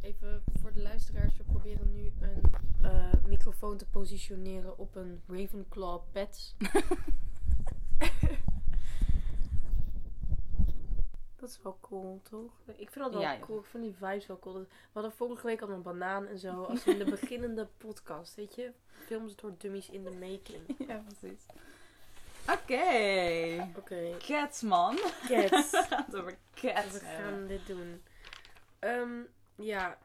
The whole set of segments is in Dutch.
Even voor de luisteraars, we proberen nu een eh, microfoon te positioneren op een Ravenclaw pet. dat is wel cool, toch? Ik vind dat wel Ja, cool. Ik vind die vibes wel cool. We hadden vorige week al een banaan en zo. Als in de beginnende podcast, weet je? Films door dummies in de making. Ja, precies. Oké. Oké, Cats, man. cats. We gaan het over cats We gaan dit doen. Ehm, ja.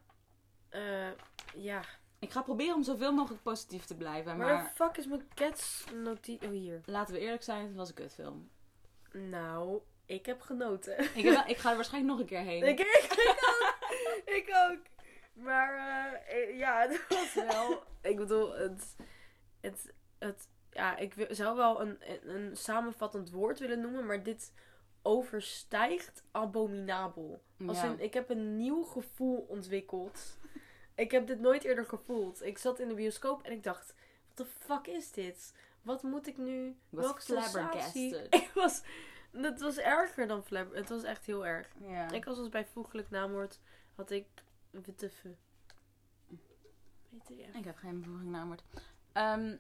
Eh, ja. Ik ga proberen om zoveel mogelijk positief te blijven. Waar Maar de fuck is mijn cats notitie? Oh, hier. laten we eerlijk zijn, het was een kutfilm. Nou, ik heb genoten. Ik, heb wel- ik ga er waarschijnlijk nog een keer heen. ik, ik, ik ook. Ik ook. Maar eh, eh, ja, het was wel... ik bedoel, het... Het... het ja, ik zou wel een, een samenvattend woord willen noemen, maar dit overstijgt abominabel. Als Ja. in, ik heb een nieuw gevoel ontwikkeld. Ik heb dit nooit eerder gevoeld. Ik zat in de bioscoop en ik dacht, wat de fuck is dit? Wat moet ik nu? Welke sensatie? Ik was... Het was erger dan flabber. Het was echt heel erg. Ja. Ik was als bijvoeglijk naamwoord, had ik... Je, ja. Ik heb geen bevoeging naamwoord. Ehm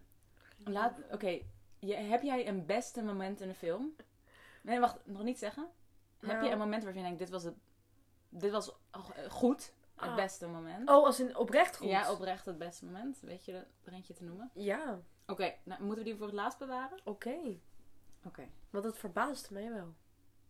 laat, oké. Heb jij een beste moment in een film? Nee, wacht. Nog niet zeggen. Heb Nou. je een moment waarvan je denkt, dit was, het, dit was goed. Het Ah. beste moment. Oh, als in oprecht goed? Ja, oprecht het beste moment. Weet je dat eentje te noemen? Ja, Oké, nou, moeten we die voor het laatst bewaren? oké. Oké. Want dat verbaasde mij wel.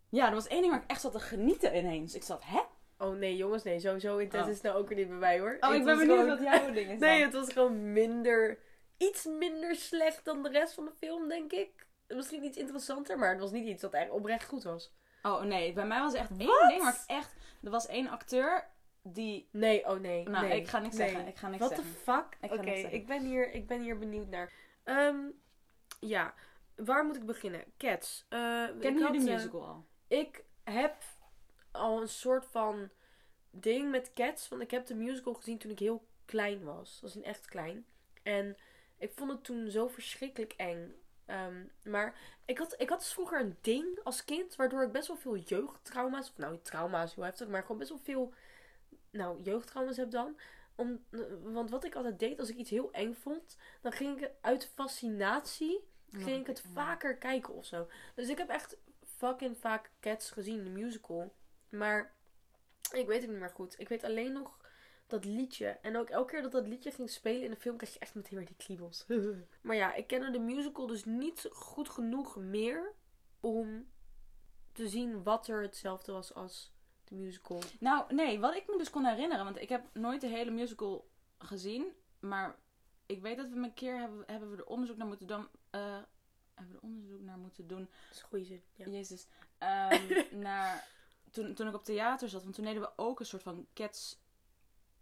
Ja, er was één ding waar ik echt zat te genieten ineens. Ik zat, hè? Oh nee, jongens, nee. Sowieso intens Oh. is het nou ook weer niet bij mij hoor. Oh, Het ik ben benieuwd gewoon- wat jouw ding is Nee, het was gewoon minder... Iets minder slecht dan de rest van de film, denk ik. Misschien iets interessanter, maar het was niet iets dat echt oprecht goed was. Oh nee, bij mij was er echt één ding waar ik echt... Er was één acteur die... Nee, oh nee. Nou, nee, ik ga niks nee. zeggen. Ik ga niks What the zeggen. fuck? Oké, zeggen. ik, ben hier, ik ben hier benieuwd naar. Ehm, ja, waar moet ik beginnen? Cats. Eh, Ken je de musical al? ik heb al een soort van ding met Cats. Want ik heb de musical gezien toen ik heel klein was. Dat was in echt klein. En ik vond het toen zo verschrikkelijk eng. Ehm, maar ik had, ik had dus vroeger een ding als kind. Waardoor ik best wel veel jeugdtrauma's. Of nou, trauma's, hoe heftig. Maar gewoon best wel veel nou, jeugdtrauma's heb dan. Om, want wat ik altijd deed als ik iets heel eng vond. Dan ging ik uit fascinatie ging ik het vaker kijken of zo. Dus ik heb echt fucking vaak Cats gezien, de musical. Maar ik weet het niet meer goed. Ik weet alleen nog dat liedje. En ook elke keer dat dat liedje ging spelen in de film, kreeg je echt meteen weer die kriebels. maar ja, ik kende de musical dus niet goed genoeg meer om te zien wat er hetzelfde was als de musical. Nou, nee, wat ik me dus kon herinneren, want ik heb nooit de hele musical gezien, maar ik weet dat we een keer hebben, hebben we er onderzoek naar moeten doen. eh, hebben we er onderzoek naar moeten doen. Dat is een goede zin. Ja. Jezus. Ehm, naar, toen, toen ik op theater zat, want toen deden we ook een soort van Cats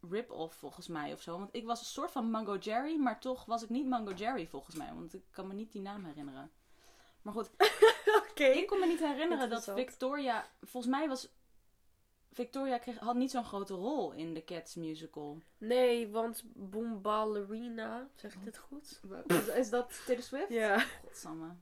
rip-off volgens mij of zo. Want ik was een soort van Mango Jerry, maar toch was ik niet Mango Jerry volgens mij, want ik kan me niet die naam herinneren. Maar goed, Oké. ik kon me niet herinneren dat. Victoria. Volgens mij was. Victoria kreeg, had niet zo'n grote rol in de Cats musical. Nee, want Bomballerina, zeg ik dit goed? Is, is dat Taylor Swift? Ja. Godsamme.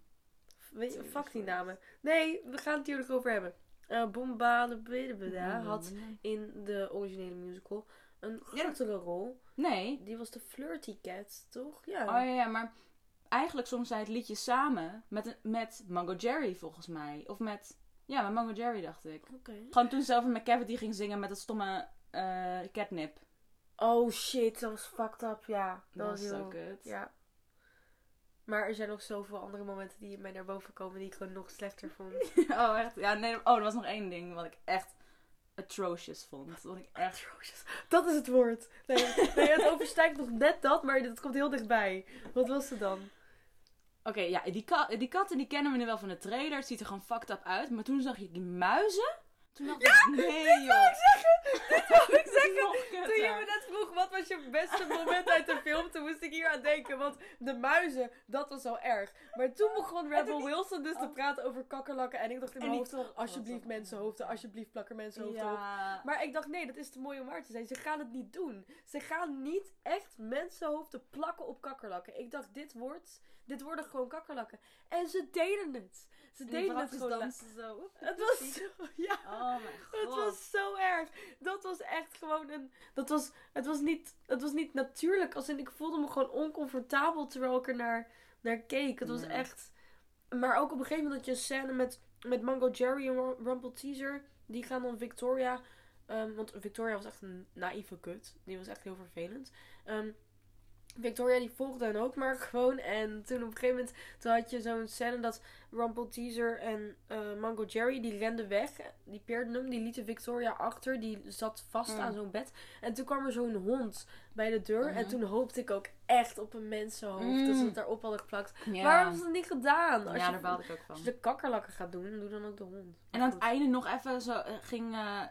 Weet je, fuck die namen. Nee, we gaan het hier over hebben. Uh, had in de originele musical een grotere rol. Nee. Die was de Flirty Cat, toch? Ja. Oh ja, maar eigenlijk zong zij het liedje samen met, met Mango Jerry volgens mij. Of met. Ja, met Mango Jerry dacht ik. Oké. Gewoon toen ze over met Cavity ging zingen met dat stomme eh, catnip. Oh shit, dat was fucked up, ja. Dat was heel- zo kut. Ja. Maar er zijn nog zoveel andere momenten die mij naar boven komen die ik gewoon nog slechter vond. Oh, echt? Ja, nee. Oh, er was nog één ding wat ik echt atrocious vond. Wat ik echt... Dat is het woord. Nee, nee het overstijgt nog net dat, maar het komt heel dichtbij. Wat was het dan? Oké, ja, die, die katten die kennen we nu wel van de trailer. Het ziet er gewoon fucked up uit. Maar toen zag je die muizen. Toen dacht ik, nee joh. Dit wou ik zeggen. Toen je me net vroeg, wat was je beste moment uit de film? Toen moest ik hier aan denken. Want de muizen, dat was zo erg. Maar toen begon Rebel Wilson dus te praten over kakkerlakken. En ik dacht in mijn hoofd, toch- alsjeblieft mensenhoofden, alsjeblieft plakker mensenhoofden op. Ja. Maar ik dacht, nee, dat is te mooi om waar te zijn. Ze gaan het niet doen. Ze gaan niet echt mensenhoofden plakken op kakkerlakken. Ik dacht, dit wordt, dit worden gewoon kakkerlakken. En ze deden het. Ze En deden het gewoon. dansen zo. Het was zo, ja. Oh mijn god. Het was zo erg. Dat, was echt gewoon een. Dat was, het, was niet, het was niet natuurlijk. Als in, ik voelde me gewoon oncomfortabel terwijl ik er naar, naar keek. Het was echt. Maar ook op een gegeven moment had je een scène met, met Mango Jerry en Rum- Rumple Teaser. Die gaan dan Victoria. ehm, want Victoria was echt een naïeve kut. Die was echt heel vervelend. Ehm, Victoria die volgde hen ook maar gewoon. En toen op een gegeven moment toen had je zo'n scène dat Rumple Teaser en eh, Mango Jerry die renden weg. Die peerden hem, die lieten Victoria achter. Die zat vast Mm. aan zo'n bed. En toen kwam er zo'n hond bij de deur. En Mhm. toen hoopte ik ook echt op een mensenhoofd. Mm. Dat ze het daarop hadden geplakt. Ja, Waarom hebben ze dat niet gedaan? Als, ja je, daar baalde ik ook van. als je de kakkerlakken gaat doen, doe dan ook de hond. En aan het goed. einde nog even zo eh, ging eh,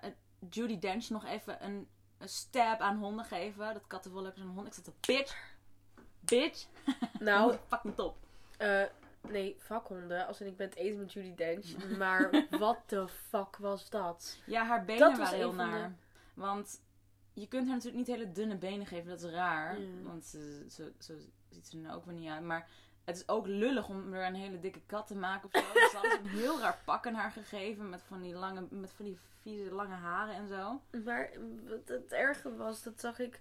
Judy Dench nog even een, een stab aan honden geven. Dat kattenvol hebben zo'n hond. Ik zat er, bitch, bitch. Nou, fucking top. eh, nee, vakhonden. Als in ik ben het eens met Judy Dench. Maar wat de fuck was dat? Ja, haar benen Dat waren heel de- naar. Want je kunt haar natuurlijk niet hele dunne benen geven. Dat is raar. Want ze, zo, zo ziet ze er nou ook weer niet uit. Maar het is ook lullig om er een hele dikke kat te maken of zo. Dus ze hadden een heel raar pak aan haar gegeven. Met van die lange, met van die vieze lange haren en zo. Maar wat het erge was, dat zag ik.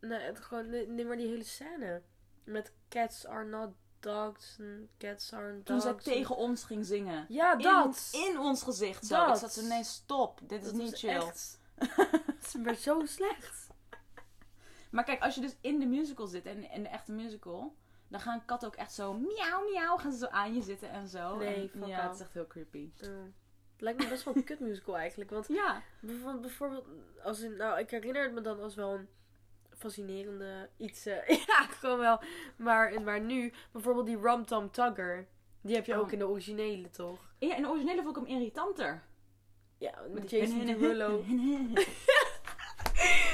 Nee, het gewoon, nee, nee, maar die hele scène. Met cats are not dogs cats are Toen dogs. zij tegen ons ging zingen. Ja, In, dat! in ons gezicht zo. Dat. Ik zat zo, nee stop. Dit is Dat niet chill. echt- Het is maar zo slecht. Maar kijk, als je dus in de musical zit, en in de echte musical, dan gaan katten ook echt zo miauw miauw, gaan ze zo aan je zitten en zo. Nee, En ja, het is echt heel creepy. Het lijkt me best wel een kutmusical eigenlijk. Want Ja. bijvoorbeeld, bijvoorbeeld als in, nou, ik herinner het me dan als wel een fascinerende iets. eh, ja, gewoon wel. Maar, maar nu, bijvoorbeeld die Rum Tum Tugger. Die heb je Oh. ook in de originele, toch? Ja, in de originele vond ik hem irritanter. Ja, met Jason Derulo. ja,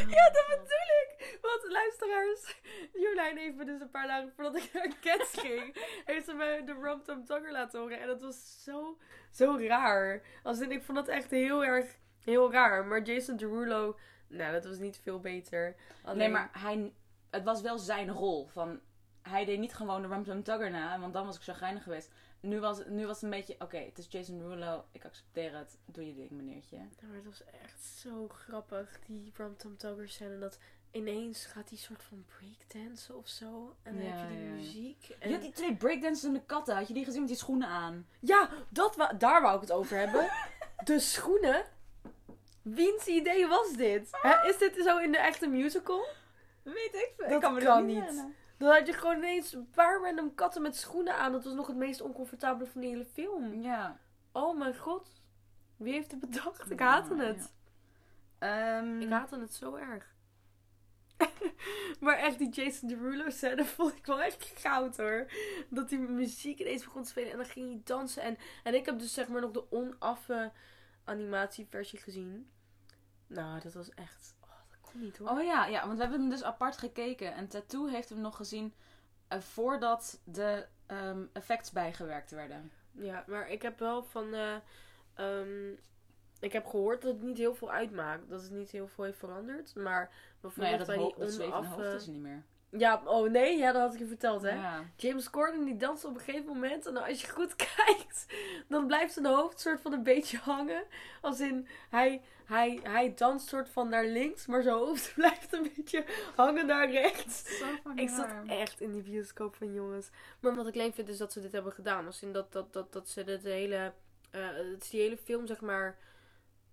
Ja, dat bedoel ik. Want luisteraars, Jolijn heeft dus een paar dagen voordat ik naar Cats ging, heeft ze me de Rum Tum Tugger laten horen. En dat was zo, zo raar. Als in, ik vond dat echt heel erg, heel raar. Maar Jason Derulo, nou, dat was niet veel beter. Alleen, Nee, maar hij, het was wel zijn rol. Van, hij deed niet gewoon de Rum Tum Tugger na, want dan was ik zo geinig geweest. Nu was, het- nu was het een beetje, oké, het is Jason Derulo, ik accepteer het. Doe je ding, meneertje. Ja, maar het was echt zo grappig, die Rum Tum Tugger scène. En dat ineens gaat die soort van breakdansen of zo. En dan Ja, heb je die ja, muziek. Je had die twee breakdancende katten, had je die gezien met die schoenen aan? Ja, dat wa- daar wou ik het over hebben. De schoenen. Wiens idee was dit? Hè, is dit zo in de echte musical? Weet ik veel. Dat ik kan me kan dat niet. niet. Dan had je gewoon ineens een paar random katten met schoenen aan. Dat was nog het meest oncomfortabele van de hele film. Ja. Oh mijn god. Wie heeft het bedacht? Ik haatte ja. het. Ehm, Ik haatte het zo erg. maar echt, die Jason Derulo scène vond ik wel echt goud hoor. Dat die muziek ineens begon te spelen en dan ging hij dansen. En, en ik heb dus zeg maar nog de onaffe animatieversie gezien. Nou, dat was echt... Oh, dat kon niet hoor. Oh ja, ja, want we hebben hem dus apart gekeken. En Tattoo heeft hem nog gezien eh, voordat de ehm, effects bijgewerkt werden. Ja, maar ik heb wel van... eh, ehm, ik heb gehoord dat het niet heel veel uitmaakt. Dat het niet heel veel heeft veranderd. Maar Nou bijvoorbeeld ja, dat, bij die onaffe... hoofd is er niet meer. Ja, oh nee, ja, dat had ik je verteld hè. Ja. James Corden die danst op een gegeven moment. En als je goed kijkt, dan blijft zijn hoofd soort van een beetje hangen. Als in, hij, hij, hij danst soort van naar links, maar zijn hoofd blijft een beetje hangen naar rechts. Ik zat echt in die bioscoop van jongens. Maar wat ik leuk vind is dat ze dit hebben gedaan. Als in dat, dat, dat, dat ze dit hele, ze die hele film zeg maar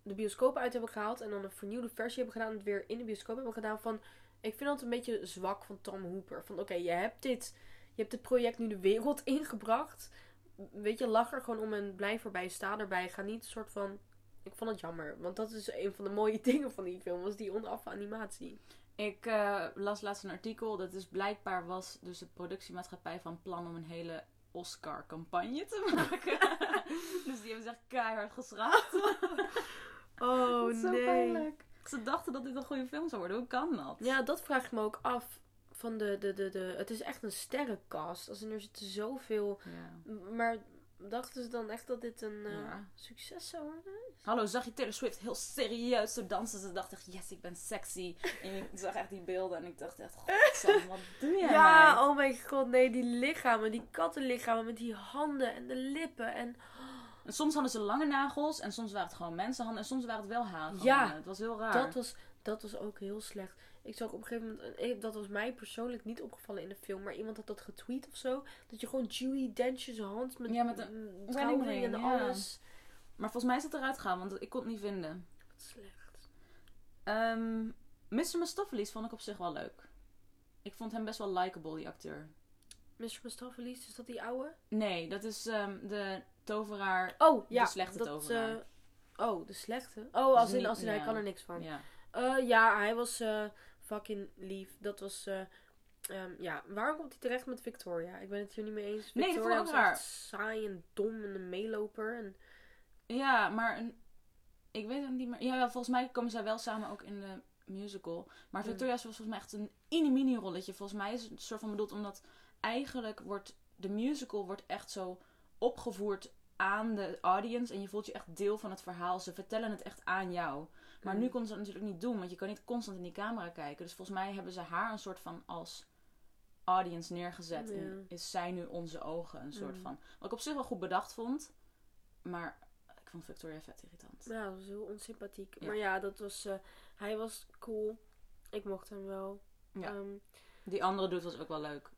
de bioscoop uit hebben gehaald. En dan een vernieuwde versie hebben gedaan. En het weer in de bioscoop hebben gedaan van... Ik vind dat een beetje zwak van Tom Hooper. Van oké, je hebt dit... Je hebt dit project nu de wereld ingebracht. Weet je, lach er gewoon om en blijf erbij. Sta erbij. Ga niet een soort van... Ik vond het jammer. Want dat is een van de mooie dingen van die film. Was die onaffe animatie. Ik eh, las laatst een artikel. Dat dus blijkbaar was dus de productiemaatschappij van plan om een hele Oscar-campagne te maken. dus die hebben zich keihard geschrapt. Oh is nee. pijnlijk. Ze dachten dat dit een goede film zou worden. Hoe kan dat? Ja, dat vraag ik me ook af. Van de, de, de, de, het is echt een sterrencast. Als in er zitten zoveel. Ja. Maar dachten ze dan echt dat dit een eh, Ja. succes zou worden? Hallo, zag je Taylor Swift heel serieus zo dansen? Ze dacht echt, yes, ik ben sexy. En ik zag echt die beelden en ik dacht echt, godsam, wat doe jij Ja, oh mijn god, nee, die lichamen, die kattenlichamen met die handen en de lippen. En En soms hadden ze lange nagels en soms waren het gewoon mensenhanden en soms waren het wel hagel. Ja, het was heel raar. Dat was, dat was ook heel slecht. Ik zag op een gegeven moment, eh, dat was mij persoonlijk niet opgevallen in de film, maar iemand had dat getweet of zo. Dat je gewoon Dewey Dentjes hand met, Ja, met een mm, trouwring en ja. alles. Maar volgens mij is het eruit gegaan, want ik kon het niet vinden. Wat slecht. Ehm Mr. Mistopheles vond ik op zich wel leuk. Ik vond hem best wel likable, die acteur. Mr. Mustapheles, is dat die oude? Nee, dat is ehm, de toveraar. Oh, ja. slechte dat, tovenaar. eh, oh, de slechte? Oh, als in, als in hij kan er niks van. Ja. Eh, ja, hij was eh, fucking lief. Dat was, eh, ehm, ja, waarom komt hij terecht met Victoria? Ik ben het hier niet mee eens. Nee, dat Victoria vond ik was saai en dom en een meeloper. En... ja, maar een, ik weet het niet meer. Ja, volgens mij komen zij wel samen ook in de musical. Maar. Victoria was volgens mij echt een mini-mini rolletje. Volgens mij is het een soort van bedoeld omdat eigenlijk wordt de musical wordt echt zo opgevoerd aan de audience. En je voelt je echt deel van het verhaal. Ze vertellen het echt aan jou. Maar Mm. nu kon ze dat natuurlijk niet doen, want je kan niet constant in die camera kijken. Dus volgens mij hebben ze haar een soort van als audience neergezet. En is zij nu onze ogen, een soort Mm. van. Wat ik op zich wel goed bedacht vond. Maar ik vond Victoria vet irritant. Ja, dat was heel onsympathiek. Ja. Maar ja, dat was, eh, hij was cool. Ik mocht hem wel. Ja. Ehm, Die andere dude was ook wel leuk.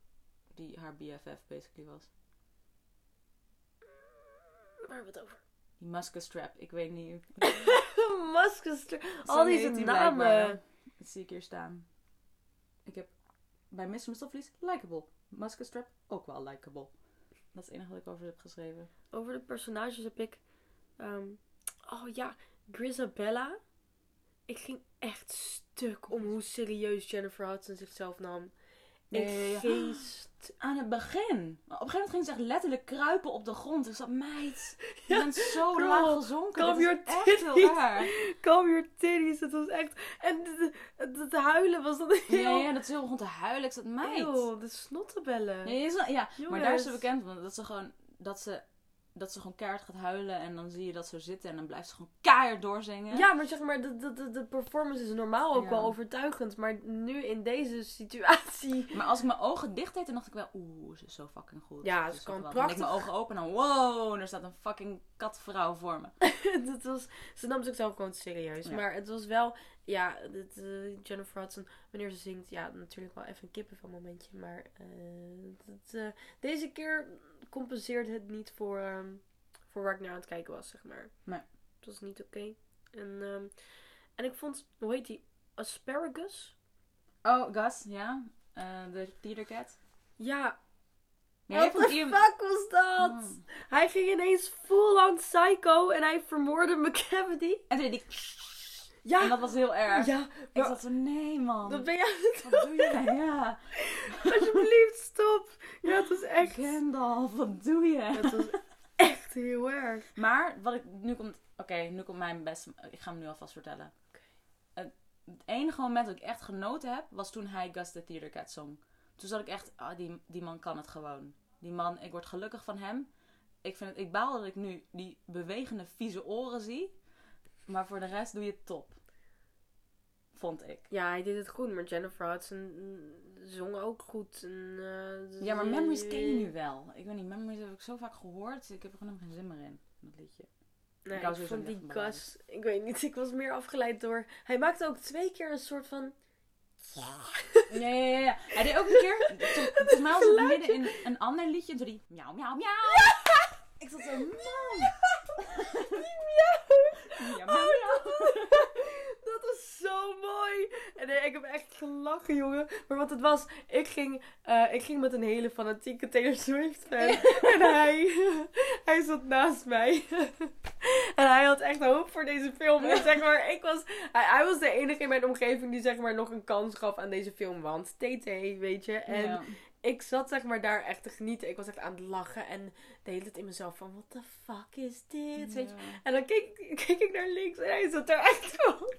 Die haar BFF basically was. Waar hebben we het over? Die Muscus Trap, ik weet niet. Maskester. Zo Al deze namen. blijkbaar. Dat zie ik hier staan. Ik heb bij Mr. Mistopheles likable. Muscus Trap ook wel likable. Dat is het enige wat ik over heb geschreven. Over de personages heb ik. ehm, oh ja, Grisabella. Ik ging echt stuk om hoe serieus Jennifer Hudson zichzelf nam. Ik geest. Aan het begin. Maar op een gegeven moment ging ze echt letterlijk kruipen op de grond. Ik zat, meid, je Ja, bent zo laag gezonken. calm is your echt heel titties. raar. Calm your titties. Het was echt. En het, huilen was dan heel. Ja, ja, dat ze heel begon te huilen. Ik zat, meid. Eeuw, de snottebellen. Ja, ja, maar daar is ze bekend van. Dat ze gewoon, dat ze, dat ze gewoon keihard gaat huilen. En dan zie je dat ze zitten. En dan blijft ze gewoon keihard doorzingen. Ja, maar zeg maar, de, de, de, de performance is normaal ook Ja. wel overtuigend. Maar nu in deze situatie. Maar als ik mijn ogen dicht deed, dan dacht ik wel, oeh, ze is zo fucking goed. Ja, Ze kan geweldig. Dan ik prachtig. mijn ogen open en dan, wow, er staat een fucking katvrouw voor me. dat was, ze nam zichzelf gewoon serieus. Ja. Maar het was wel, ja, dit, eh, Jennifer Hudson, wanneer ze zingt, ja, natuurlijk wel even een kippenvel momentje. Maar eh, eh, deze keer compenseert het niet voor, ehm, voor waar ik naar aan het kijken was, zeg maar. Nee. Het was niet oké. En, ehm, en ik vond, hoe heet die? Asparagus? Oh, Gus, ja. De theater cat. Ja, what the Ian- fuck was dat? Hmm. Hij ging ineens full on psycho en hij vermoordde McCavity. En toen ik... Ja, En dat was heel erg. ja, Ik zat zo, nee man. dat ben je Wat doe je? Ja. Alsjeblieft, stop. Ja, het was echt... Gandalf, wat doe je? Het was echt heel erg. Maar wat ik nu komt, oké, nu komt mijn beste. Ik ga hem nu alvast vertellen. Het, het enige moment dat ik echt genoten heb, was toen hij Gus the Theater Cat zong. Toen zat ik echt, ah, die, die man kan het gewoon. Die man, ik word gelukkig van hem. Ik, vind het, ik baal dat ik nu die bewegende vieze oren zie. Maar voor de rest doe je het top. Vond ik. Ja, hij deed het goed, maar Jennifer Hudson zong ook goed. En, eh, Ja, maar Memories ken je nu wel. Ik weet niet, Memories heb ik zo vaak gehoord. Ik heb er gewoon geen zin meer in. Dat liedje. Nee, Ik ik vond die Gus... Ik weet niet, ik was meer afgeleid door... Hij maakte ook twee keer een soort van... Ja, ja, ja, ja. Hij deed ook een keer. Volgens mij was het midden in een ander liedje. Die miauw, miauw, miauw. Ik zat zo, man. Miauw, miauw, miauw. Dat was zo mooi. En nee, ik heb jongen. Maar wat het was, ik ging, eh, ik ging met een hele fanatieke Taylor Swift fan. en hij, hij zat naast mij. en hij had echt hoop voor deze film. En zeg maar, ik was, hij, hij was de enige in mijn omgeving die zeg maar nog een kans gaf aan deze film. Want TT, weet je. En Ja. Ik zat zeg maar daar echt te genieten. Ik was echt aan het lachen. En de hele tijd in mezelf van, what the fuck is dit? Weet je. En dan keek, keek ik naar links en hij zat er echt gewoon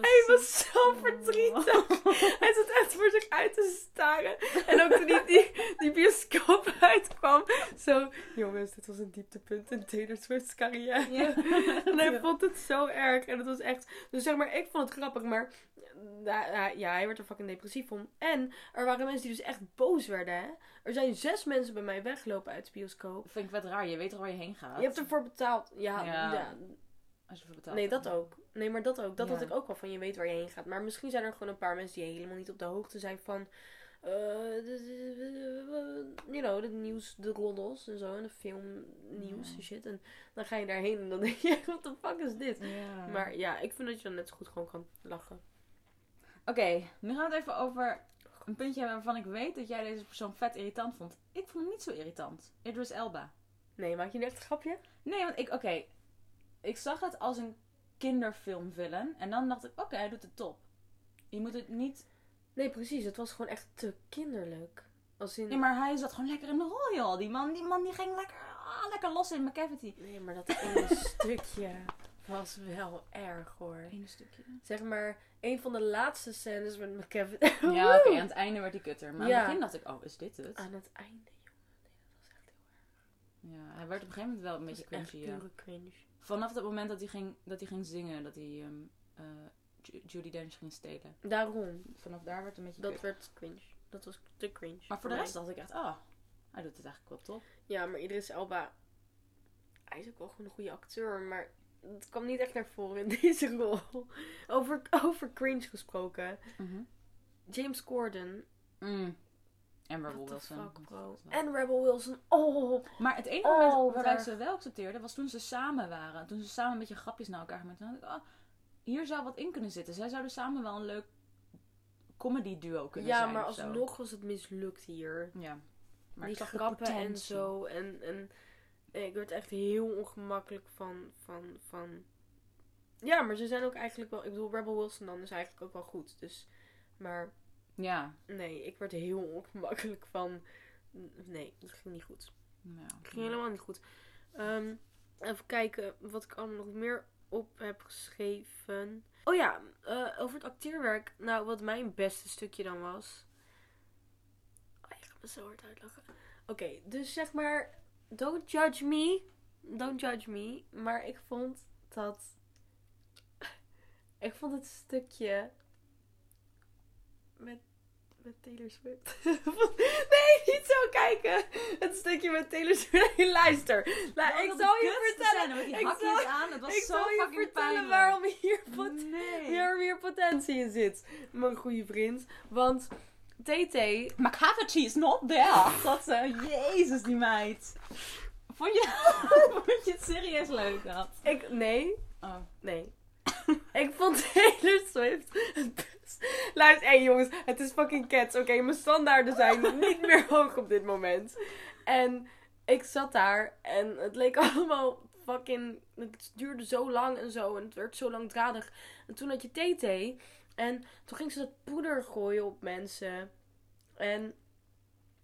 hij was zo verdrietig. Hij zat echt voor zich uit te staren. En ook toen die, die, die bioscoop uitkwam. Zo, jongens, dit was een dieptepunt in Taylor Swift's carrière. Ja. en hij vond het zo erg. En het was echt... Dus zeg maar, ik vond het grappig, maar... Ja, hij werd er fucking depressief van. En er waren mensen die dus echt boos werden, hè. Er zijn zes mensen bij mij weggelopen uit de bioscoop. Vind ik vet raar. Je weet toch waar je heen gaat? Je hebt ervoor betaald. Ja, Ja. ja. Als je ervoor betaalt. nee, dat ook. Nee, maar dat ook. Dat Ja. had ik ook wel van je weet waar je heen gaat. Maar misschien zijn er gewoon een paar mensen die helemaal niet op de hoogte zijn van. eh, de- de- de- you know, de nieuws, de roddels en zo. En de filmnieuws Ja. en shit. En dan ga je daarheen en dan denk je, what the fuck is dit? Ja. Maar ja, ik vind dat je dan net zo goed gewoon kan lachen. Oké, nu gaan we het even over een puntje hebben waarvan ik weet dat jij deze persoon vet irritant vond. Ik vond hem niet zo irritant. Idris Elba. Nee, maak je nu echt een grapje? Nee, want ik, oké. Ik zag het als een kinderfilmvillain. En dan dacht ik, oké, hij doet het top. Je moet het niet... Nee, precies. Het was gewoon echt te kinderlijk. Als in... Nee, maar hij zat gewoon lekker in de rol, joh. Die man, die man die ging lekker, ah, lekker los in McCavity. Nee, maar dat ene stukje was wel erg hoor. Eén stukje. Zeg maar, een van de laatste scènes met McKevin. Ja, oké, aan het einde werd hij kutter. Maar aan het begin dacht ik, oh, is dit het? Aan het einde, jongen. Nee, dat was echt heel Ja, hij werd op een gegeven moment wel een erg. beetje cringy, echt ja. pure cringe. Vanaf het moment dat hij ging, dat hij ging zingen, dat hij ehm eh, Ju- Judi Dench ging stelen. Daarom. Vanaf daar werd het een beetje Dat kut. werd cringe. Dat was te cringe. Maar voor de rest dacht ik echt, ah, hij doet het eigenlijk wel top. Ja, maar Idris Elba... Hij is ook wel gewoon een goede acteur, maar... Het kwam niet echt naar voren in deze rol. Over, over cringe gesproken. James Corden. Mm. En Rebel Wilson. fuck, bro. En Rebel Wilson. Oh. Maar het enige Oh, moment wat waarbij ik ze wel accepteerde, was toen ze samen waren. Toen ze samen een beetje grapjes naar elkaar gemaakt. Toen dacht ik, ah, hier zou wat in kunnen zitten. Zij zouden samen wel een leuk comedy duo kunnen Ja, zijn. maar of zo. alsnog was het mislukt hier. Ja. Maar die ik zag de grappen en zo. En, en ik werd echt heel ongemakkelijk van, van, van... Ja, maar ze zijn ook eigenlijk wel... Ik bedoel, Rebel Wilson dan is eigenlijk ook wel goed. Dus, maar Ja. nee, ik werd heel ongemakkelijk van... Nee, dat ging niet goed. ja. Het ging helemaal niet goed. Ehm, even kijken wat ik allemaal nog meer op heb geschreven. Oh ja, eh, over het acteerwerk. Nou, wat mijn beste stukje dan was. Oh, je gaat me zo hard uitlachen. Oké, dus zeg maar, don't judge me. Don't judge me. Maar ik vond dat... Ik vond het stukje met, met Taylor Swift. nee, niet zo kijken. Het stukje met Taylor Swift. Luister. Nou, ik zal je vertellen. ik zal, aan. Het was ik zo zal je vertellen pijnlijk. waarom hier, pot, Nee. hier meer potentie in zit. Mijn goede vriend. Want TT... McCavity is not there. Dat ze, jezus die meid. Vond je, vond je het serieus leuk dat? Ik, nee, Oh. nee. ik vond Taylor Swift het best. Luister, hé jongens, het is fucking cats. Oké, mijn standaarden zijn niet meer hoog op dit moment. En ik zat daar en het leek allemaal fucking... Het duurde zo lang en zo en het werd zo langdradig. En toen had je TT en toen ging ze dat poeder gooien op mensen. En,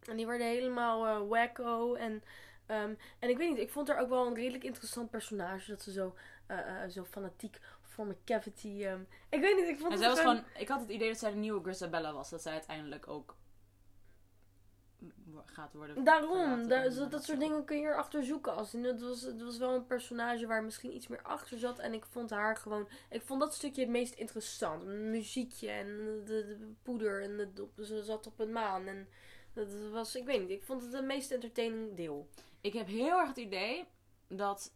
en die werden helemaal eh, wacko en... ehm, en ik weet niet, ik vond haar ook wel een redelijk interessant personage. Dat ze zo, eh, eh, zo fanatiek voor mijn cavity. ehm, ik weet niet, ik vond En het zij was gewoon, ik had het idee dat zij de nieuwe Grisabella was. Dat zij uiteindelijk ook gaat worden. Daarom, daar, zo- dat soort dingen kun je erachter zoeken. Als in, het, was, het was wel een personage waar misschien iets meer achter zat. En ik vond haar gewoon. Ik vond dat stukje het meest interessant. Muziekje en de, de poeder. En de, op- ze zat op een maan. En dat was, ik weet niet, ik vond het het meest entertaining deel. Ik heb heel erg het idee dat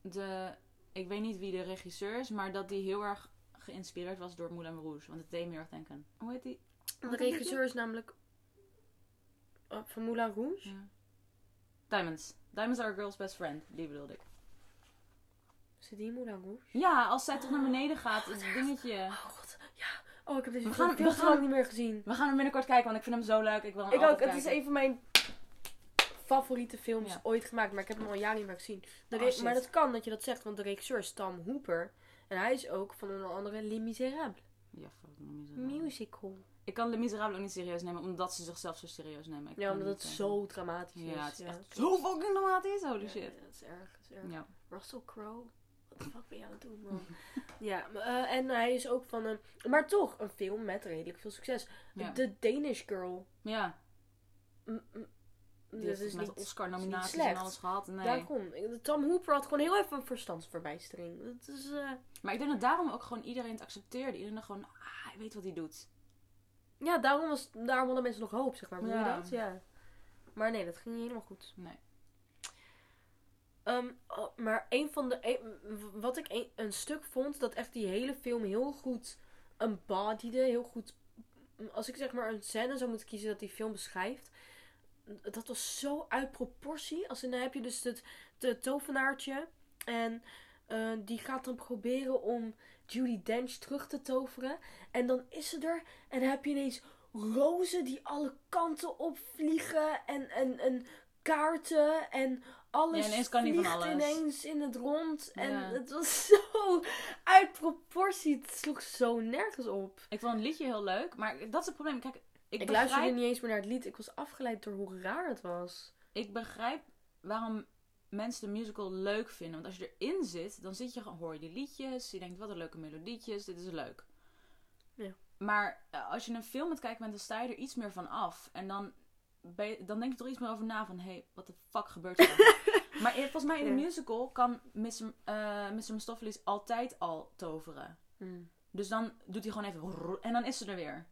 de. Ik weet niet wie de regisseur is, maar dat die heel erg geïnspireerd was door Moulin Rouge. Want het deed me heel erg denken. Hoe heet die? De regisseur is namelijk. Oh, van Moulin Rouge. Ja. Diamonds. Diamonds are a girl's best friend. Die bedoelde ik. Zit die in Moulin Rouge? Ja, als zij toch naar beneden gaat, het dingetje. Oh god, ja. Oh, ik heb deze We film gaan- we te gaan- lang niet meer gezien. We gaan hem binnenkort kijken, want ik vind hem zo leuk. Ik wil hem Ik ook, het is een van mijn favoriete films Ja. ooit gemaakt, maar ik heb hem al jaren niet meer gezien. Oh, maar dat kan dat je dat zegt, want de regisseur is Tom Hooper. En hij is ook van onder andere Les Miserables. Ja, fuck. Musical. Ik kan Les Miserables ook niet serieus nemen, omdat ze zichzelf zo serieus nemen. Ik Ja, omdat het zo dramatisch is. Ja, het is ja. echt zo fucking dramatisch. Holy Ja, shit. ja, dat is erg, dat is erg. Ja. Russell Crowe. Wat de fuck ben je aan het doen, man? ja, eh, en hij is ook van een... Maar toch, een film met redelijk veel succes. The Danish Girl. Ja. M- Die Dat heeft mij niet- Oscar-nominaties en alles gehad. Nee. Daarom. Tom Hooper had gewoon heel even een verstandsverbijstering. Dat is... eh, Maar ik denk dat daarom ook gewoon iedereen het accepteerde. Iedereen dacht gewoon, ah, hij weet wat hij doet. Ja, daarom, was, daarom hadden mensen nog hoop, zeg maar. Bedoel je Ja. dat? Ja. Maar nee, dat ging niet helemaal goed. Nee. Ehm, oh, maar een van de... een- wat ik een, een stuk vond, dat echt die hele film heel goed embodiede. Heel goed... Als ik zeg maar een scène zou moeten kiezen dat die film beschrijft... Dat was zo uit proportie. Als in, dan heb je dus het, het tovenaartje. En eh, die gaat dan proberen om Judy Dench terug te toveren. En dan is ze er. En dan heb je ineens rozen die alle kanten opvliegen. En, en, en kaarten. En alles Ja, ineens kan die van vliegt alles. ineens in het rond. En Ja. het was zo uit proportie. Het sloeg zo nergens op. Ik vond het liedje heel leuk, maar dat is het probleem. Kijk, ik, Ik, begrijp, luisterde niet eens meer naar het lied. Ik was afgeleid door hoe raar het was. ik begrijp waarom mensen de musical leuk vinden. Want als je erin zit, dan zit je hoor je die liedjes. Je denkt, wat een leuke melodietjes, dit is leuk. Ja. Maar eh, als je een film met kijken bent, dan sta je er iets meer van af. En dan, ben je- dan denk je er iets meer over na van, hé, hey, wat de fuck gebeurt er? maar volgens mij in de Ja. musical kan Mr. eh Mr. Mistopheles altijd al toveren. Dus dan doet hij gewoon even en dan is ze er weer.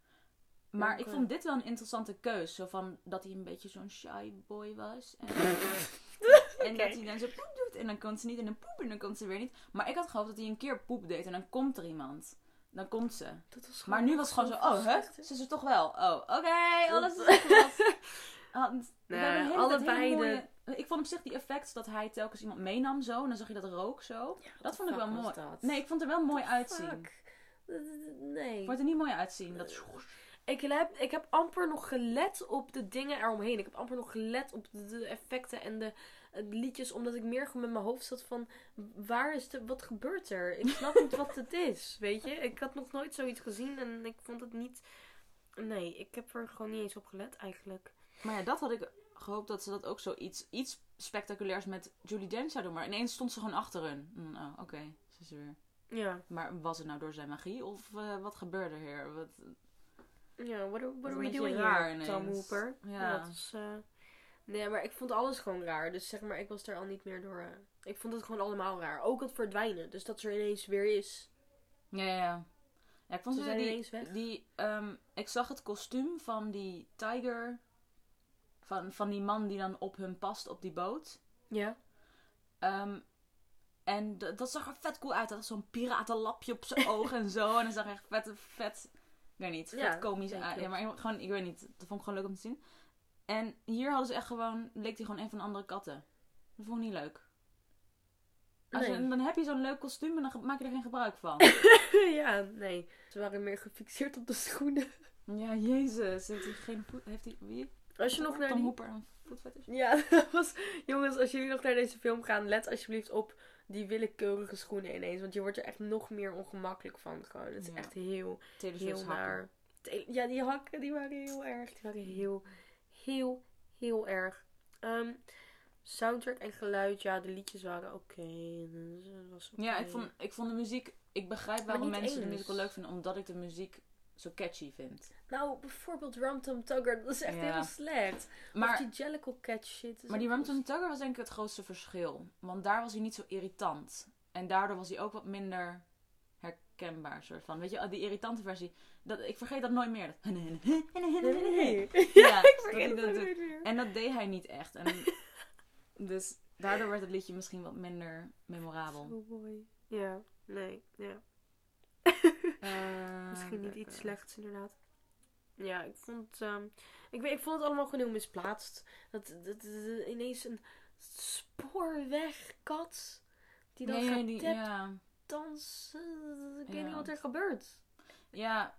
Maar ik vond dit wel een interessante keus. Zo van dat hij een beetje zo'n shy boy was. En, en dat hij dan zo poep doet en dan komt ze niet en dan poep en dan komt ze weer niet. Maar ik had gehoopt dat hij een keer poep deed en dan komt er iemand. Dan komt ze. Dat was Maar nu was het gewoon zo, oh, hè? Ze is er toch wel. Oh, oké, alles is Nee, allebei de- Ik vond op zich die effects dat hij telkens iemand meenam zo. En dan zag je dat rook zo. dat vond ik wel mooi. Nee, ik vond er wel mooi uitzien. Nee. Vond het er niet mooi uitzien. Dat... Ik heb, ik heb amper nog gelet op de dingen eromheen. Ik heb amper nog gelet op de, de effecten en de, eh, liedjes. Omdat ik meer gewoon met mijn hoofd zat van... Waar is de... Wat gebeurt er? Ik snap niet wat het is. Weet je? Ik had nog nooit zoiets gezien. En ik vond het niet... Nee, ik heb er gewoon niet eens op gelet eigenlijk. Maar ja, dat had ik gehoopt dat ze dat ook zo iets, spectaculairs met Julie Dench zouden doen. Maar ineens stond ze gewoon achter hun. Mm, Oh, oké, ze is er weer. Ja. Maar was het nou door zijn magie? Of eh, wat gebeurde hier? Wat... Ja, what are, what are we doing here, Tom. Hooper? Ja. dat is... eh, Nee, maar ik vond alles gewoon raar. Dus zeg maar, ik was er al niet meer door... eh, Ik vond het gewoon allemaal raar. Ook het verdwijnen. Dus dat ze er ineens weer is. Ja, ja, ja. Ik vond Ze die, ineens weg. die ehm, ik zag het kostuum van die tiger, van, van die man die dan op hun past op die boot. Ja. Ehm, en dat zag er vet cool uit. Dat had zo'n piratenlapje op zijn ogen en zo. En dat zag er echt vet, vet, weet niet, vet Ja, komisch uit. Ja, maar gewoon, ik weet niet, dat vond ik gewoon leuk om te zien. En hier hadden ze echt gewoon, leek hij gewoon een van de andere katten. Dat vond ik niet leuk. Als je- dan heb je zo'n leuk kostuum en dan maak je er geen gebruik van. ja, nee. Ze waren meer gefixeerd op de schoenen. Ja, jezus. Heeft hij geen voet... Heeft hij... Wie? Als je nog naar Tom die... Hooper? Ja, dat was... Jongens, als jullie nog naar deze film gaan, let alsjeblieft op die willekeurige schoenen ineens. Want je wordt er echt nog meer ongemakkelijk van. Gewoon. Het is Ja. echt heel, heel hakken. naar. Ja, die hakken, die waren heel erg. Die waren heel, heel, heel erg. Ehm, soundtrack en geluid, ja, de liedjes waren oké. Ja, ik vond, ik vond de muziek... Ik begrijp waarom mensen de eens. musical leuk vinden. Omdat ik de muziek zo catchy vind. Nou, bijvoorbeeld Rum Tum Tugger, dat is echt Ja. heel slecht. Maar, of die Jellicle Catch shit. maar die ook Rum wel- Tum Tugger was denk ik het grootste verschil. Want daar was hij niet zo irritant. En daardoor was hij ook wat minder herkenbaar. Soort van. Weet je, die irritante versie. Dat, ik vergeet dat nooit meer. Dat... Nee. Ja, ik vergeet dat nooit meer. En dat deed hij niet echt. En dus daardoor werd het liedje misschien wat minder memorabel. Oh boy. Ja, nee, ja. Eh, Misschien niet iets slechts, inderdaad. Ja, ik vond, ehm, ik, weet, ik vond het allemaal gewoon heel misplaatst. Dat, dat, ineens een spoorwegkat die dan ja, gaat die- ja. dansen. Ik weet niet wat er gebeurt. ja,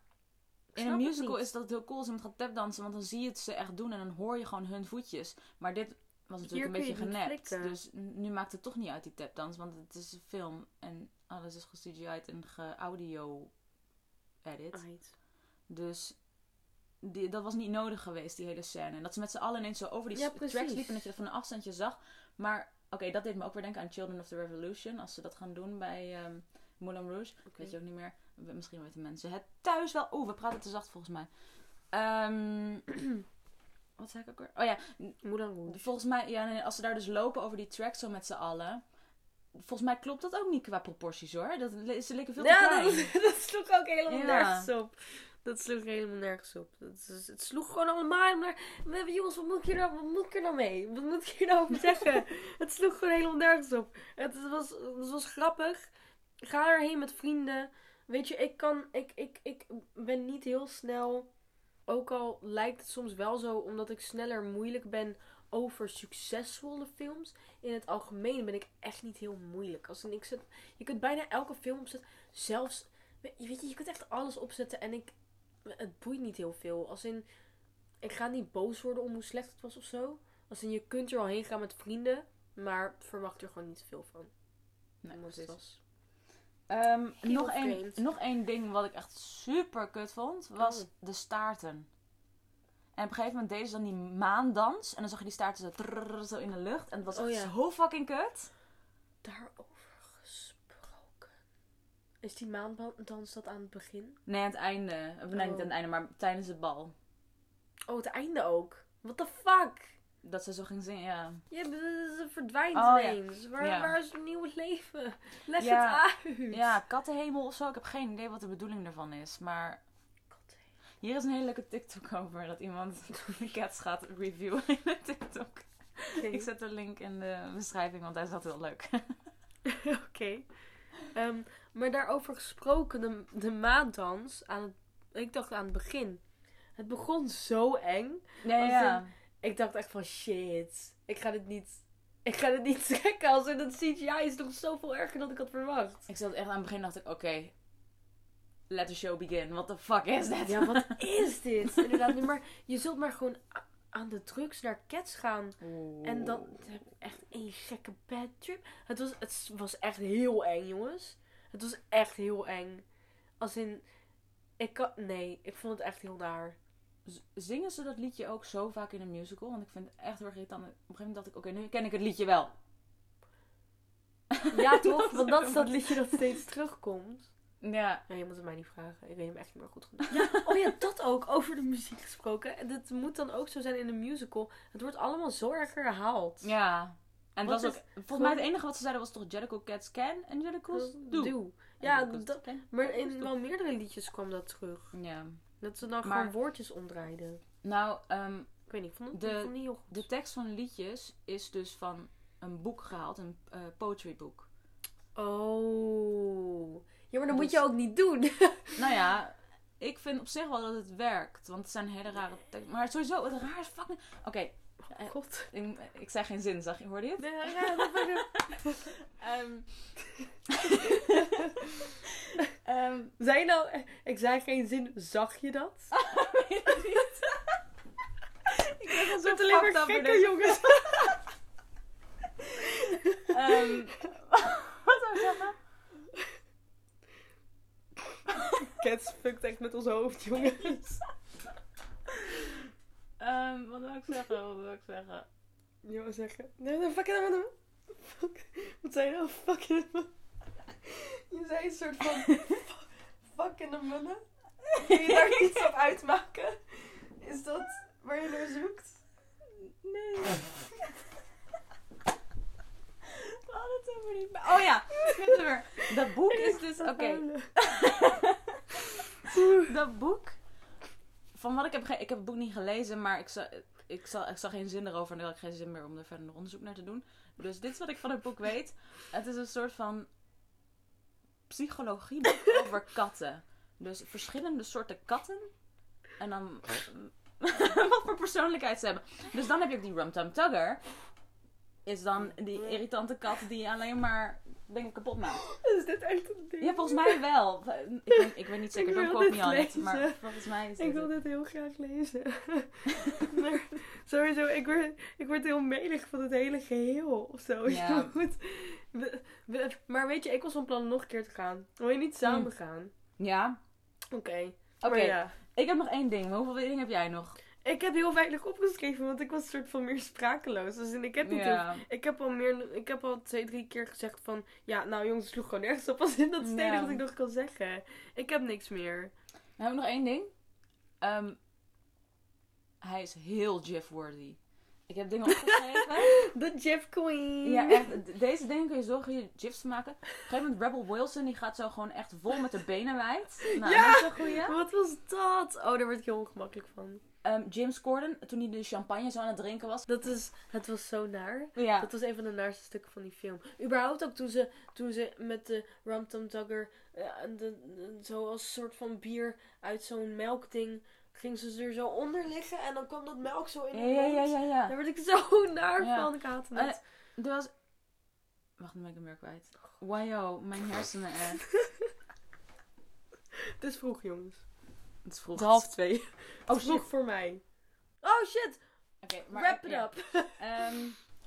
in een musical is dat heel cool als iemand gaat tapdansen, want dan zie je het ze echt doen en dan hoor je gewoon hun voetjes. Maar dit was natuurlijk Hier een beetje genept. flikken. Dus nu maakt het toch niet uit die tapdans, want het is een film en alles is ge-CGI'd en ge-audio-edit. Right. Dus die, dat was niet nodig geweest, die hele scène. En dat ze met z'n allen ineens zo over die Ja, tracks liepen en dat je dat van een afstandje zag. Maar oké, dat deed me ook weer denken aan Children of the Revolution. Als ze dat gaan doen bij ehm Moulin Rouge. Oké. Weet je ook niet meer. Misschien weten mensen het thuis wel. Oeh, we praten te zacht volgens mij. Ehm, Wat zei ik ook weer? Oh ja, Moulin Rouge. volgens mij, ja, nee, als ze daar dus lopen over die track zo met z'n allen. Volgens mij klopt dat ook niet qua proporties hoor. Dat, ze liggen veel te Ja, klein. dat, dat sloeg ook helemaal Ja. nergens op. Dat sloeg helemaal nergens op. Dat het sloeg gewoon allemaal naar... We hebben- Jongens, wat moet, ik hier nou, wat moet ik er nou mee? Wat moet ik hier nou over zeggen? het sloeg gewoon helemaal nergens op. Het was, het was grappig. Ga erheen met vrienden. Weet je, ik kan... Ik, ik, ik ben niet heel snel... Ook al lijkt het soms wel zo, omdat ik sneller moeilijk ben over succesvolle films. In het algemeen ben ik echt niet heel moeilijk. Als in, ik zet, je kunt bijna elke film opzetten. Zelfs, weet je, weet je, je kunt echt alles opzetten en ik, het boeit niet heel veel. Als in, ik ga niet boos worden om hoe slecht het was of zo. Als in, je kunt er al heen gaan met vrienden, maar verwacht er gewoon niet veel van. Nee, Omdat het precies. was. Ehm, nog, één, nog één ding wat ik echt super kut vond, was Oh. de staarten. En op een gegeven moment deden ze dan die maandans. En dan zag je die staarten zo, zo in de lucht. En het was Oh echt ja. zo fucking kut. Daarover gesproken. Is die maandans dat aan het begin? Nee, aan het einde. Of nee, niet Oh. aan het einde, maar tijdens het bal. Oh, het einde ook. What the fuck? Dat ze zo ging zingen, ja. Ja, ze verdwijnt Oh, ja. ineens. Waar, Ja. waar is het nieuwe leven? Leg Ja. het uit. Ja, kattenhemel of zo. Ik heb geen idee wat de bedoeling ervan is. Maar hier is een hele leuke TikTok over. Dat iemand de cats gaat reviewen in de TikTok. Ik zet de link in de beschrijving, want hij is altijd heel leuk. Oké. Ehm, maar daarover gesproken, de, de maandans, aan het, ik dacht aan het begin. Het begon zo eng. Ja, ja. Ik dacht echt van shit, ik ga dit niet, ik ga dit niet trekken. Als in dat CGI is nog zoveel erger dan ik had verwacht. Ik zat echt aan het begin dacht ik, oké, let the show begin. What the fuck is that? Ja, wat is dit? Inderdaad, nee, maar je zult maar gewoon aan de drugs naar Cats gaan. En dan heb ik echt één gekke bad trip. Het was, het was echt heel eng, jongens. Het was echt heel eng. Als in, ik kan, nee, ik vond het echt heel naar. Z- Zingen ze dat liedje ook zo vaak in een musical? Want ik vind het echt heel erg irritant. Op een gegeven moment dacht ik, oké, nu ken ik het liedje wel. Ja, toch? Want dat is dat liedje dat steeds terugkomt. Ja. Ja, je moet het mij niet vragen. Ik weet hem echt niet meer goed genoeg. Ja, oh ja, dat ook. Over de muziek gesproken. En dat moet dan ook zo zijn in een musical. Het wordt allemaal zo erg herhaald. Ja. En het was is ook, volgens mij het enige wat ze zeiden was toch Jellicle Cats Can en Jellicles Do. Doe. Ja, dat, maar in wel meerdere liedjes kwam dat terug. Ja. Dat ze dan Maar- gewoon woordjes omdraaiden. Nou, ehm, Ik weet niet, ik vond het, De- ik vond het niet heel goed. de tekst van liedjes is dus van een boek gehaald, een eh, poetry boek. Oh. Ja, maar dat moet Dus- je ook niet doen. Nou ja, ik vind op zich wel dat het werkt, want het zijn hele rare teksten. Maar sowieso, het raar is fucking... Oké, Oh, God. ik, ik zei geen zin, zag je, hoorde je het? Nee, ja, dat Ehm, ehm, Zei je nou, eh, ik zei geen zin, zag je dat? weet het niet. ik ben gewoon zo alleen maar up in gekke deze- jongens. Ehm, wat zou ik zeggen? Cats fuckt echt met ons hoofd, jongens. Ehm, wat wil ik zeggen? Wat wil ik zeggen? Je wou zeggen. Nee, nee, fuck it, man. Fuck. Wat zei je nou? Fuck man. Je zei een soort van. Fuck in de mannen. Kun je daar iets op uitmaken? Is dat waar je naar zoekt? Nee. We hadden het over die... Oh ja. Dat boek is dus... Oké, dat boek... Van wat ik heb... Ik heb het boek niet gelezen, maar ik, za, ik, zal, ik zag geen zin erover. En nu had ik geen zin meer om er verder onderzoek naar te doen. Dus dit is wat ik van het boek weet. Het is een soort van psychologie over katten. Dus verschillende soorten katten. En dan wat voor persoonlijkheid ze hebben. Dus dan heb je ook die Rum Tum Tugger. Is dan die irritante kat die alleen maar dingen kapot maakt. Is dit echt een ding? Ja, volgens mij wel. Ik weet, ik weet niet zeker, Ik on it. lezen. Maar volgens mij is Ik wil dit heel graag lezen. maar sowieso, ik word, ik word heel melig van het hele geheel of zo. Ja. Maar weet je, ik was van plan nog een keer te gaan. Wil je niet samen gaan? Ja. Oké. Oké, ja. ik heb nog één ding. Hoeveel dingen heb jij nog? Ik heb heel weinig opgeschreven, want ik was een soort van meer sprakeloos. Dus ik heb niet heel. Ik heb al meer, ik heb al twee, drie keer gezegd van, ja, nou jongens, het sloeg gewoon nergens op. Als in dat enige wat ik nog kan zeggen. Ik heb niks meer. Dan heb ik nog één ding. Ehm, hij is heel Jif-worthy. Ik heb dingen opgeschreven. De Jeff Queen. ja, echt. Deze dingen kun je zo goede gifs maken. Op een gegeven moment Rebel Wilson, die gaat zo gewoon echt vol met de benen wijd. Nou, Ja! dat is een goeie. Wat was dat? Oh, daar word ik heel ongemakkelijk van. Ehm, James Corden, toen hij de champagne zo aan het drinken was. Dat is, het was zo naar. Ja, Dat was een van de naarste stukken van die film. Überhaupt ook toen ze, toen ze met de Rum Tum Tugger eh, de- zo als soort van bier uit zo'n melkding ging ze er zo onder liggen en dan kwam dat melk zo in ja, de ja, mond. ja, ja. ja. Daar werd ik zo naar van. Ik haatte Eh, het. Er was... Wacht, dan ben ik hem weer kwijt. Wajo, mijn hersenen echt. Het is vroeg, jongens. Het is vroeg. Het is half twee. Oh, vroeg voor mij. Oh shit, Oké, maar... wrap it ja. up. Ehm,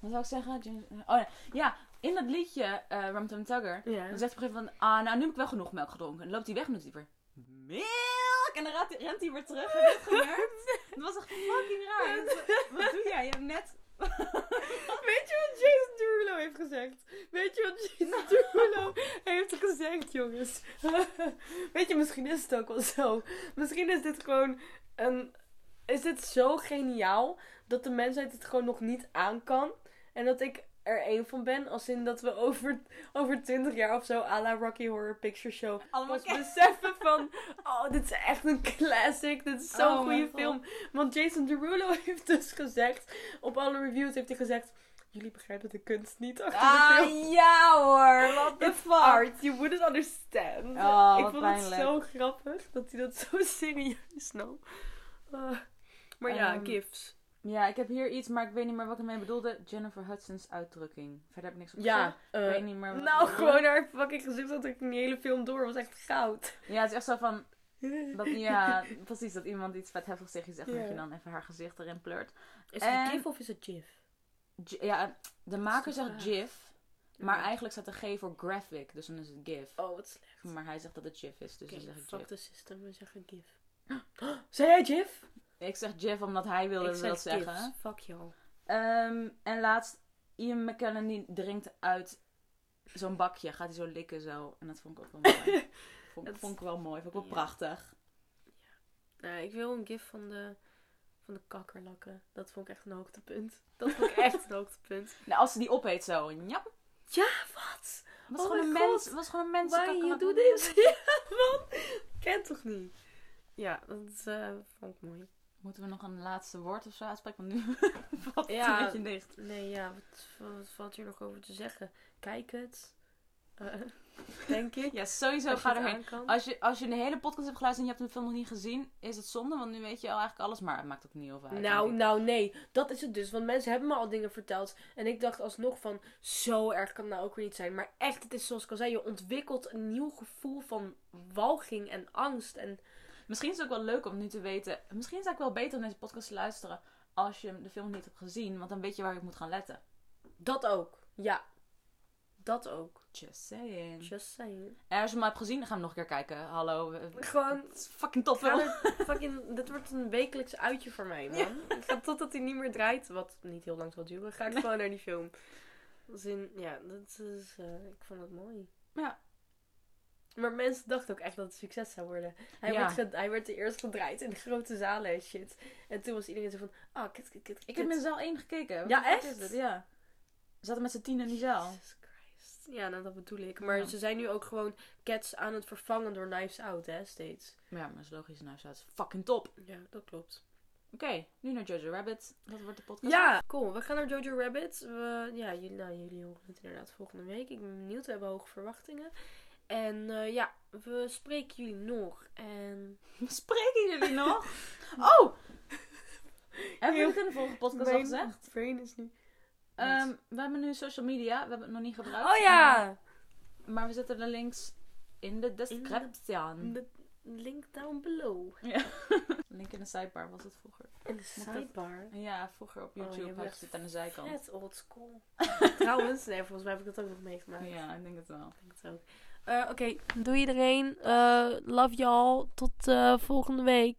wat zou ik zeggen? James- Oh ja, ja in dat liedje uh, Rum Tum Tugger. Ja. Dan zegt hij op een gegeven moment, ah, nou nu heb ik wel genoeg melk gedronken. En dan loopt hij weg en doet hij weer, milk! En dan rent hij, weer terug. Heb je dat gemerkt? Dat was echt fucking raar. Dat- Wat doe jij? Je hebt net... Weet je wat Jason Derulo heeft gezegd? Weet je wat Jason Derulo heeft gezegd, jongens? Weet je, misschien is het ook wel zo. Misschien is dit gewoon een... Is dit zo geniaal dat de mensheid het gewoon nog niet aan kan? En dat ik er één van ben, als in dat we over, over 20 jaar of zo, à la Rocky Horror Picture Show, Allemaal pas beseffen van, oh, dit is echt een classic. Dit is zo'n Oh goede God. film. Want Jason Derulo heeft dus gezegd, op alle reviews heeft hij gezegd, jullie begrijpen de kunst niet achter de Ah, film. ja hoor. What the fuck? art, you wouldn't understand. Oh, ik vond pijnlijk. het zo grappig dat hij dat zo serieus nam. Ah. maar ja, Ehm, gifs. Ja, ik heb hier iets, maar ik weet niet meer wat ik ermee bedoelde. Jennifer Hudson's uitdrukking. Verder heb ik niks op Ja, gezegd. eh, Ik weet niet meer wat nou ik bedoelde. gewoon haar fucking gezicht dat ik in die hele film door was echt goud. Ja, het is echt zo van... Dat, ja, precies. Dat iemand iets vet heftigs tegen je zegt. en Ja. Dat je dan even haar gezicht erin pleurt. Is En- het gif of is het gif? Ja, de maker de zegt. GIF. Maar Ja. eigenlijk staat de G voor graphic. Dus dan is het GIF. Oh, wat slecht. Maar hij zegt dat het GIF is. Dus Oké, dan zeg ik fuck GIF. the system, we zeggen gif. Zei jij gif? Ik zeg GIF omdat hij wilde ik dat zeg zeggen. Fuck jou. Ehm, en laatst, Ian McKellen die drinkt uit zo'n bakje. Gaat hij zo likken zo. En dat vond ik ook wel mooi. vond, Het- vond ik wel mooi. Vond ik wel Ja. prachtig. Nou, ik wil een gif van de, van de kakkerlakken. Dat vond ik echt een hoogtepunt. Dat vond ik echt een hoogtepunt. Nou, als ze die opeet zo. Njap. Ja, wat? Was Oh gewoon een mens. Was gewoon een mens. Why you do this? Ja, man. Ken toch niet? Ja, dat eh, vond ik mooi. Moeten we nog een laatste woord of zo uitspreken? Want nu valt het Ja. een beetje dicht. Nee, ja, wat, wat valt hier nog over te zeggen? Kijk het. Eh, denk ik. Ja, sowieso ga erheen. Als je, als je de hele podcast hebt geluisterd en je hebt de film nog niet gezien, is het zonde, want nu weet je al eigenlijk alles, maar het maakt ook niet heel veel uit. Nou, nou, nee. Dat is het dus. Want mensen hebben me al dingen verteld. En ik dacht alsnog van, zo erg kan het nou ook weer niet zijn. Maar echt, het is zoals ik al zei, je ontwikkelt een nieuw gevoel van walging en angst. En Misschien is het ook wel leuk om nu te weten. Misschien is het eigenlijk wel beter om deze podcast te luisteren als je de film niet hebt gezien, want dan weet je waar je op moet gaan letten. dat ook. Ja. Dat ook. Just saying. Just saying. En als je hem hebt gezien, dan gaan we nog een keer kijken. Hallo. Gewoon, Het is fucking er fucking, dit wordt een wekelijks uitje voor mij, man. Ik ga totdat hij niet meer draait, wat niet heel lang zal duren, ga ik gewoon naar die film. Als in, ja, dat is, eh, ik vond het mooi. Ja. Maar mensen dachten ook echt dat het succes zou worden. Hij, Ja. werd, ge- hij werd eerst gedraaid in de grote zalen en shit. En toen was iedereen zo van, ah, kut, kut, kut, Ik heb in zaal 1 gekeken. Wat Ja, de echt? Is? Ja. We zaten met z'n tien in die zaal. Jesus Christ. Ja, nou dat bedoel ik. Maar Ja. ze zijn nu ook gewoon Cats aan het vervangen door Knives Out, hè, steeds. Maar ja, maar dat is logisch. Nou, dat is fucking top. Ja, dat klopt. Oké, nu naar Jojo Rabbit. Dat wordt de podcast. Ja, cool. We gaan naar Jojo Rabbit. We, ja, jullie, nou, jullie horen het inderdaad volgende week. Ik ben benieuwd. We hebben hoge verwachtingen. En eh, ja, we spreken jullie nog. En Spreken jullie nog? Oh! Hebben we het in de vorige podcast al gezegd? brain is nu... Ehm, we hebben nu social media. We hebben het nog niet gebruikt. Oh ja! Maar we zetten de links in de description. De link down below. Link in de sidebar was het vroeger. En de sidebar. Ja, vroeger op Oh, YouTube hebt had je het aan de zijkant. Vet old school. Trouwens, nee, volgens mij heb ik dat ook nog meegemaakt. Ja, ik denk het wel. Ik denk het ook. Eh, Oké, doei iedereen. Eh, love y'all. Tot eh, volgende week.